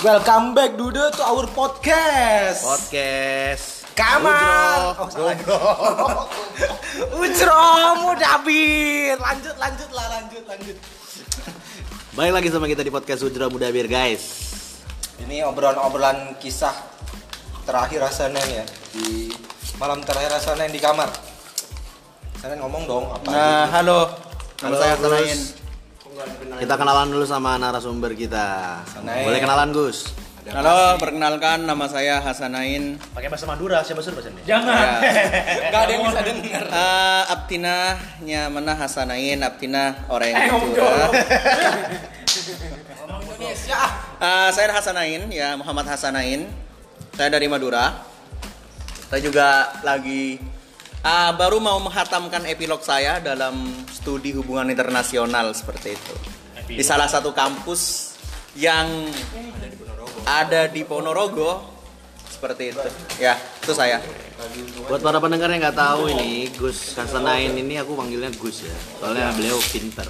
Welcome back Dude to our podcast. Podcast. Kamal. Ujro. Oh. Ujro Mudabir. Lanjut lanjut lah lanjut lanjut. Balik lagi sama kita di podcast Ujra Mudabir guys. Ini obrolan-obrolan kisah terakhir Hasanen ya di malam terakhir Hasanen di kamar. Hasanen ngomong dong apa? Nah, halo. Nama Halo, saya. Tanain. Kita kenalan dulu sama narasumber kita. Sanain. Boleh kenalan Gus? Halo, perkenalkan nama saya Hasanain. Pakai bahasa Madura, siapa suruh bahasa? Jangan. Gak ada yang bisa denger. Eh, Abtina nya mana Hasanain, Abtina orang yang curah. Ngomong Indonesia. Eh, saya Hasanain, ya Muhammad Hasanain. Saya dari Madura. Saya juga lagi ah, baru mau menghatamkan epilog saya dalam studi hubungan internasional seperti itu. Di salah satu kampus yang ada di Ponorogo seperti itu. Ya, itu saya. Buat para pendengar yang nggak tahu ini, Gus Hasanain ini aku panggilnya Gus ya. Soalnya beliau pinter.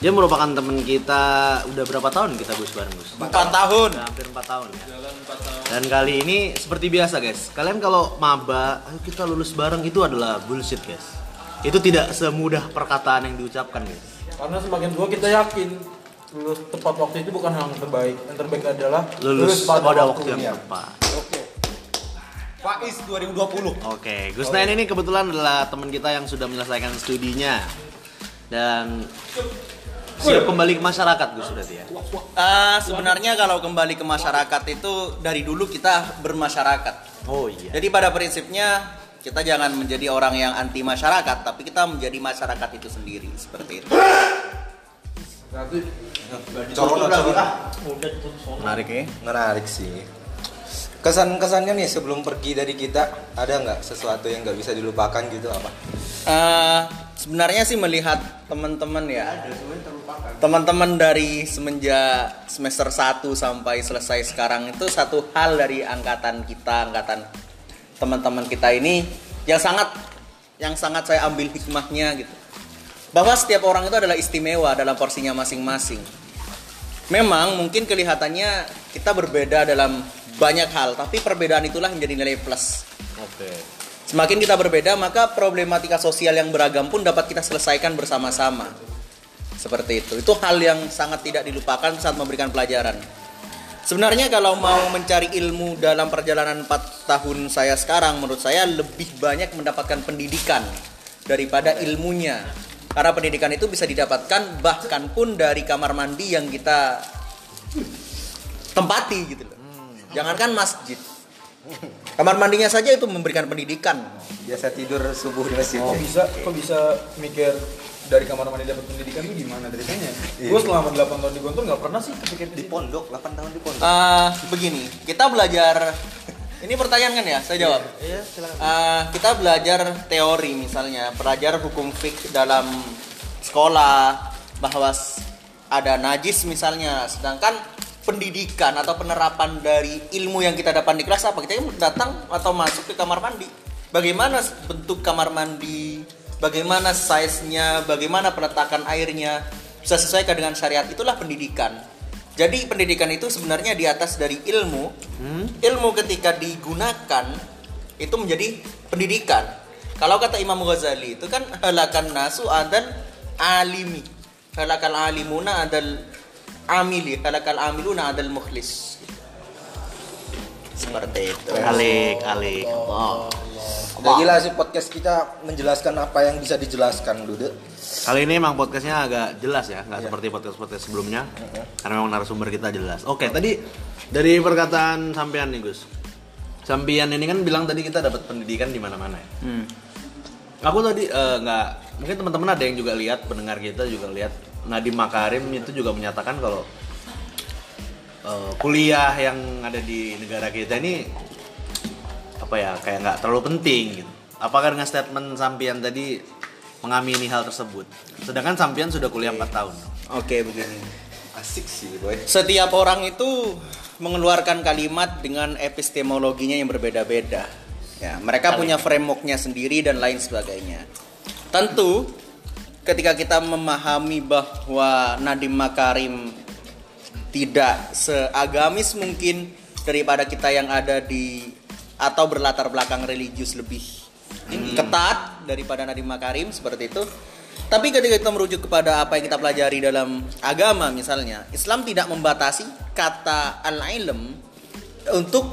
Dia merupakan teman kita udah berapa tahun kita Gus bareng Gus? Empat tahun. Udah hampir 4 tahun ya. Dan kali ini seperti biasa guys, kalian kalau maba, ayo kita lulus bareng itu adalah bullshit guys. Itu tidak semudah perkataan yang diucapkan guys. Karena semakin tua kita yakin lulus tepat waktu itu bukan hal yang terbaik. Yang terbaik adalah Lulus, pada, waktu yang waktunya. tepat. Oke. Faiz 2020. Oke, Gus Nain ini kebetulan adalah teman kita yang sudah menyelesaikan studinya dan siap kembali ke masyarakat Gus berarti ya. Eh, sebenarnya kalau kembali ke masyarakat itu dari dulu kita bermasyarakat. Oh iya. Jadi pada prinsipnya kita jangan menjadi orang yang anti masyarakat, tapi kita menjadi masyarakat itu sendiri seperti itu. Corona corona. Menarik ya? Menarik sih. Kesan-kesannya nih sebelum pergi dari kita ada nggak sesuatu yang nggak bisa dilupakan gitu apa? Eh, sebenarnya sih melihat teman-teman ya, teman-teman dari semenjak semester 1 sampai selesai sekarang itu satu hal dari angkatan kita, angkatan teman-teman kita ini yang sangat yang sangat saya ambil hikmahnya gitu. Bahwa setiap orang itu adalah istimewa dalam porsinya masing-masing. Memang mungkin kelihatannya kita berbeda dalam banyak hal, tapi perbedaan itulah menjadi nilai plus. Oke. Semakin kita berbeda, maka problematika sosial yang beragam pun dapat kita selesaikan bersama-sama. Seperti itu. Itu hal yang sangat tidak dilupakan saat memberikan pelajaran. Sebenarnya kalau mau mencari ilmu dalam perjalanan 4 tahun saya sekarang, menurut saya lebih banyak mendapatkan pendidikan daripada ilmunya. Karena pendidikan itu bisa didapatkan bahkan pun dari kamar mandi yang kita tempati gitu loh. Jangankan masjid. Kamar mandinya saja itu memberikan pendidikan. Biasa tidur subuh di masjid. Kok bisa kok bisa mikir dari kamar mandi dapat pendidikan itu gimana ceritanya? Gue selama 8 tahun di Gontor nggak pernah sih kepikir Di pondok 8 tahun di pondok. Eh, begini, kita belajar. Ini pertanyaan kan ya? Saya jawab. Iya, silakan. Eh, kita belajar teori misalnya, belajar hukum fik dalam sekolah bahwa ada najis misalnya, sedangkan pendidikan atau penerapan dari ilmu yang kita dapat di kelas apa? Kita datang atau masuk ke kamar mandi. Bagaimana bentuk kamar mandi? Bagaimana size-nya? Bagaimana peletakan airnya? Bisa sesuaikan dengan syariat. Itulah pendidikan. Jadi pendidikan itu sebenarnya di atas dari ilmu. Ilmu ketika digunakan itu menjadi pendidikan. Kalau kata Imam Ghazali itu kan halakan nasu adal alimi. Halakal alimuna adal amili, halakal amiluna adal mukhlis. Seperti itu. Alik, alik. Oh. Udah gila sih podcast kita menjelaskan apa yang bisa dijelaskan, Dude. Kali ini emang podcastnya agak jelas ya, nggak seperti podcast-podcast sebelumnya. Karena memang narasumber kita jelas. Oke, tadi dari perkataan sampean nih Gus. Sampean ini kan bilang tadi kita dapat pendidikan di mana-mana ya. Hmm. Aku tadi eh, nggak, mungkin teman-teman ada yang juga lihat, pendengar kita juga lihat. Nadiem Makarim itu juga menyatakan kalau eh, kuliah yang ada di negara kita ini apa ya kayak nggak terlalu penting gitu. Apakah dengan statement Sampian tadi mengamini hal tersebut? Sedangkan Sampian sudah kuliah 4 tahun. Oke, begini. Asik sih, boy. Setiap orang itu mengeluarkan kalimat dengan epistemologinya yang berbeda-beda. Ya, mereka punya frameworknya sendiri dan lain sebagainya. Tentu, ketika kita memahami bahwa Nadiem Makarim tidak seagamis mungkin daripada kita yang ada di atau berlatar belakang religius lebih ketat daripada Nadiem Makarim seperti itu. Tapi ketika kita merujuk kepada apa yang kita pelajari dalam agama misalnya, Islam tidak membatasi kata al-ilm untuk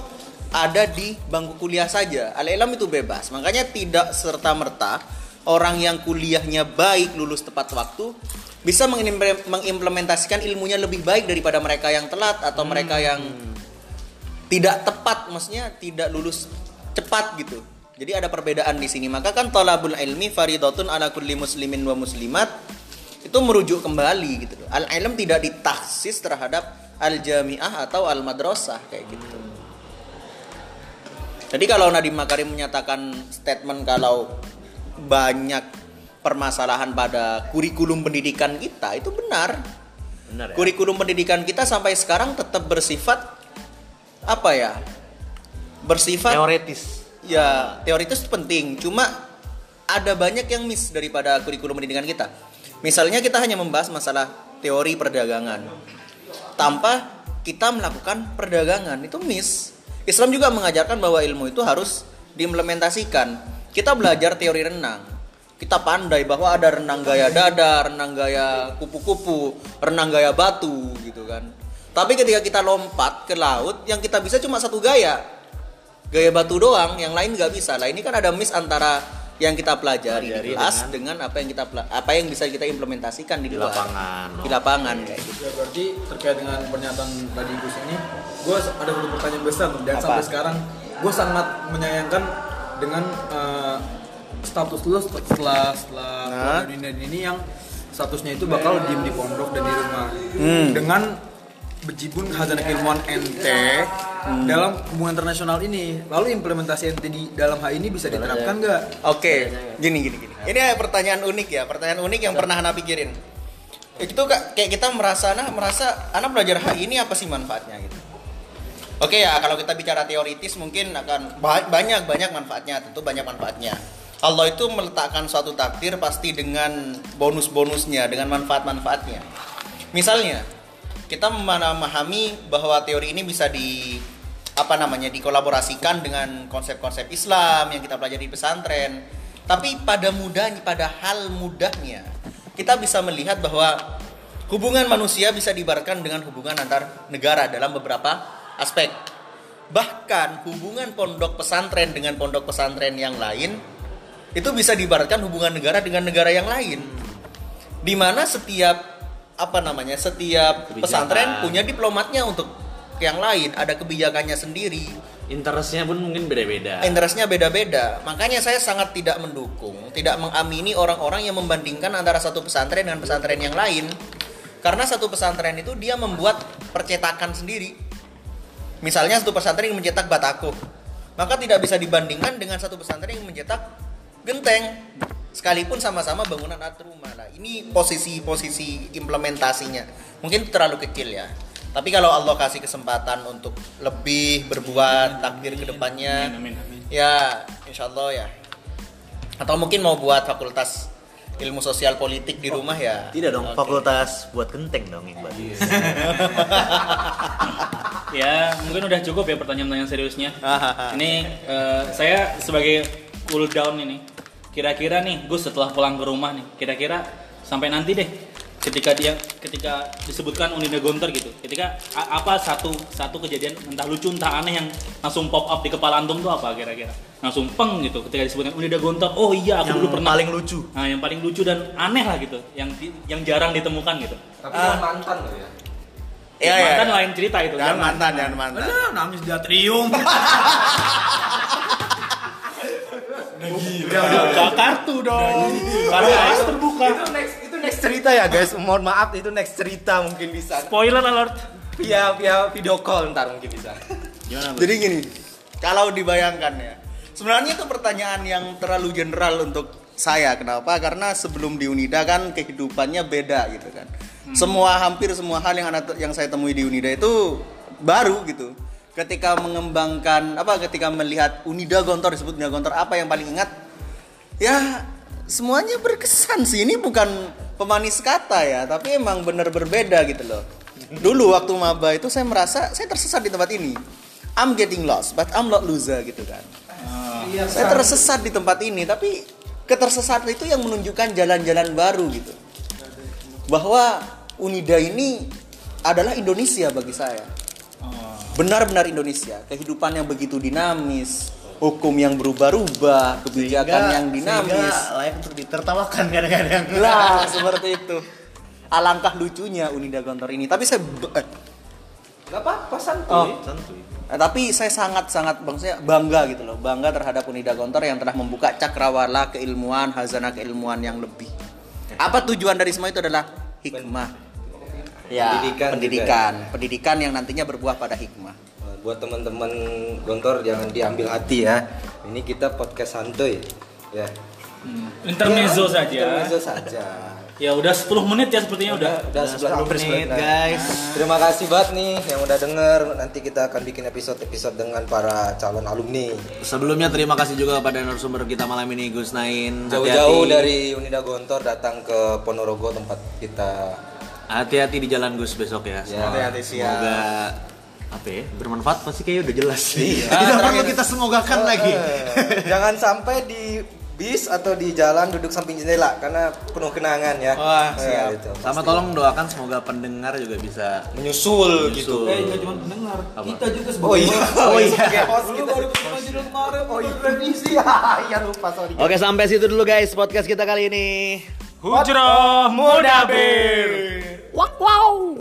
ada di bangku kuliah saja. Al-ilm itu bebas. Makanya tidak serta-merta orang yang kuliahnya baik lulus tepat waktu bisa mengimplementasikan ilmunya lebih baik daripada mereka yang telat atau mereka yang tidak tepat maksudnya tidak lulus cepat gitu. Jadi ada perbedaan di sini. Maka kan talabul ilmi faridatun ala kulli muslimin wa muslimat itu merujuk kembali gitu loh. Al ilm tidak ditaksis terhadap al jamiah atau al madrasah kayak gitu. Jadi kalau Nadiem Makarim menyatakan statement kalau banyak permasalahan pada kurikulum pendidikan kita itu benar. Benar ya? Kurikulum pendidikan kita sampai sekarang tetap bersifat apa ya? Bersifat Teoritis. ya teoritis penting. Cuma ada banyak yang miss daripada kurikulum pendidikan kita. Misalnya kita hanya membahas masalah teori perdagangan tanpa kita melakukan perdagangan itu miss. Islam juga mengajarkan bahwa ilmu itu harus diimplementasikan. Kita belajar teori renang. Kita pandai bahwa ada renang gaya dada, renang gaya kupu-kupu, renang gaya batu gitu kan. Tapi ketika kita lompat ke laut, yang kita bisa cuma satu gaya. Gaya batu doang, yang lain nggak bisa. Lah ini kan ada miss antara yang kita pelajari, Pelajari di kelas dengan, apa yang kita apa yang bisa kita implementasikan di, Di luar. lapangan, Di lapangan kayak gitu. Ya berarti terkait dengan pernyataan tadi Gus ini, gue ada satu pertanyaan besar dan Apa? sampai sekarang gue sangat menyayangkan dengan eh, status lu setelah setelah Nah. dunia ini yang statusnya itu bakal diem di pondok dan di rumah Hmm. dengan bejibun khazanah keilmuan ente Hmm. dalam hubungan internasional ini lalu implementasi ente di dalam hal ini bisa diterapkan nggak Oke, gini gini gini. Ini pertanyaan unik ya, pertanyaan unik yang pernah Hana pikirin. Itu kayak kita merasa, nah merasa, anak belajar HI ini apa sih manfaatnya gitu. Oke ya, kalau kita bicara teoritis mungkin akan ba- banyak banyak manfaatnya, tentu banyak manfaatnya. Allah itu meletakkan suatu takdir pasti dengan bonus-bonusnya, dengan manfaat-manfaatnya. Misalnya, kita memahami bahwa teori ini bisa di apa namanya dikolaborasikan dengan konsep-konsep Islam yang kita pelajari di pesantren. Tapi pada mudahnya, pada hal mudahnya, kita bisa melihat bahwa hubungan manusia bisa diibaratkan dengan hubungan antar negara dalam beberapa aspek. Bahkan hubungan pondok pesantren dengan pondok pesantren yang lain itu bisa diibaratkan hubungan negara dengan negara yang lain. Di mana setiap apa namanya? Setiap Kebijakan. pesantren punya diplomatnya untuk yang lain, ada kebijakannya sendiri. Interestnya pun mungkin beda-beda. Interestnya beda-beda. Makanya saya sangat tidak mendukung, tidak mengamini orang-orang yang membandingkan antara satu pesantren dengan pesantren yang lain. Karena satu pesantren itu dia membuat percetakan sendiri. Misalnya satu pesantren yang mencetak batako, maka tidak bisa dibandingkan dengan satu pesantren yang mencetak genteng. Sekalipun sama-sama bangunan atau rumah. Nah, ini posisi-posisi implementasinya. Mungkin terlalu kecil ya. Tapi kalau Allah kasih kesempatan untuk lebih berbuat takdir ke depannya, Amin, amin. ya insya Allah ya. Atau mungkin mau buat fakultas ilmu sosial politik di rumah ya. Tidak dong, Oke. fakultas buat genteng dong Iqbal. Ya, mungkin udah cukup ya pertanyaan-pertanyaan seriusnya. Ini eh, saya sebagai cool down ini. Kira-kira nih, Gus setelah pulang ke rumah nih, kira-kira sampai nanti deh ketika dia ketika disebutkan Unida Gontor gitu. Ketika a- apa satu satu kejadian entah lucu entah aneh yang langsung pop up di kepala antum tuh apa kira-kira? Langsung peng gitu ketika disebutkan Unida Gontor. Oh iya, aku Yang dulu pernah paling lucu. Nah, yang paling lucu dan aneh lah gitu, yang yang jarang ditemukan gitu. Tapi yang mantan loh ya. Iya, iya. mantan lain cerita itu. Jangan mantan, jangan mantan. Namanya sudah trium Buka kartu dong. Kartu terbuka. Itu next next cerita ya guys. Mohon maaf itu next cerita mungkin bisa. Spoiler alert. Via via video call ntar mungkin bisa. Jadi gini, kalau dibayangkan ya, sebenarnya itu pertanyaan yang terlalu general untuk saya. Kenapa? Karena sebelum di Unida kan kehidupannya beda gitu kan. Semua hampir semua hal yang anak yang saya temui di Unida itu baru gitu. Ketika mengembangkan apa? Ketika melihat Unida Gontor disebut Unida Gontor apa yang paling ingat? Ya semuanya berkesan sih. Ini bukan pemanis kata ya, tapi emang benar berbeda gitu loh. Dulu waktu maba itu saya merasa saya tersesat di tempat ini. I'm getting lost, but I'm not loser gitu kan. Saya tersesat di tempat ini, tapi ketersesatan itu yang menunjukkan jalan-jalan baru gitu. Bahwa Unida ini adalah Indonesia bagi saya. Benar-benar Indonesia. Kehidupan yang begitu dinamis, hukum yang berubah-ubah, kebijakan yang dinamis. layak untuk ditertawakan kadang-kadang. Lah, seperti itu. Alangkah lucunya Unida Gontor ini. Tapi saya eh, Gak apa-apa santuy. Oh. Santuy. Eh, tapi saya sangat-sangat maksudnya bangga gitu loh, bangga terhadap Unida Gontor yang telah membuka cakrawala keilmuan, hazanah keilmuan yang lebih. Apa tujuan dari semua itu adalah hikmah. Ya, Pendidikan pendidikan, pendidikan, yang nantinya berbuah pada hikmah. Nah, Buat teman-teman gontor jangan diambil hati ya. Ini kita podcast santuy. Ya. Intermezzo Ya, saja. Intermezzo saja. Ya udah 10 menit ya sepertinya udah. Udah 10 menit, guys. Terima kasih banget nih yang udah denger. Nanti kita akan bikin episode-episode dengan para calon alumni. Sebelumnya terima kasih juga kepada narasumber kita malam ini Gus Nain. Jauh-jauh dari Unida Gontor datang ke Ponorogo tempat kita Hati-hati di jalan Gus besok ya. Ya. Hati-hati, siap. Semoga apa ya bermanfaat pasti kayaknya udah jelas sih. Iya. Tidak Ah, perlu kita semogakan lagi. Eh, Jangan sampai di bis atau di jalan duduk samping jendela karena penuh kenangan ya. Wah, Eh, siap. itu. Sama tolong doakan semoga pendengar juga bisa menyusul Menyusul. gitu. Eh, nggak cuma pendengar, Apa? kita juga sebagai Oh iya. Oh iya. Kita. baru ketemu judul kemarin, Oh iya. revisi. Iya lupa sorry. Oke sampai situ dulu guys podcast kita kali ini. Hujrah Mudabir. Wow, wow.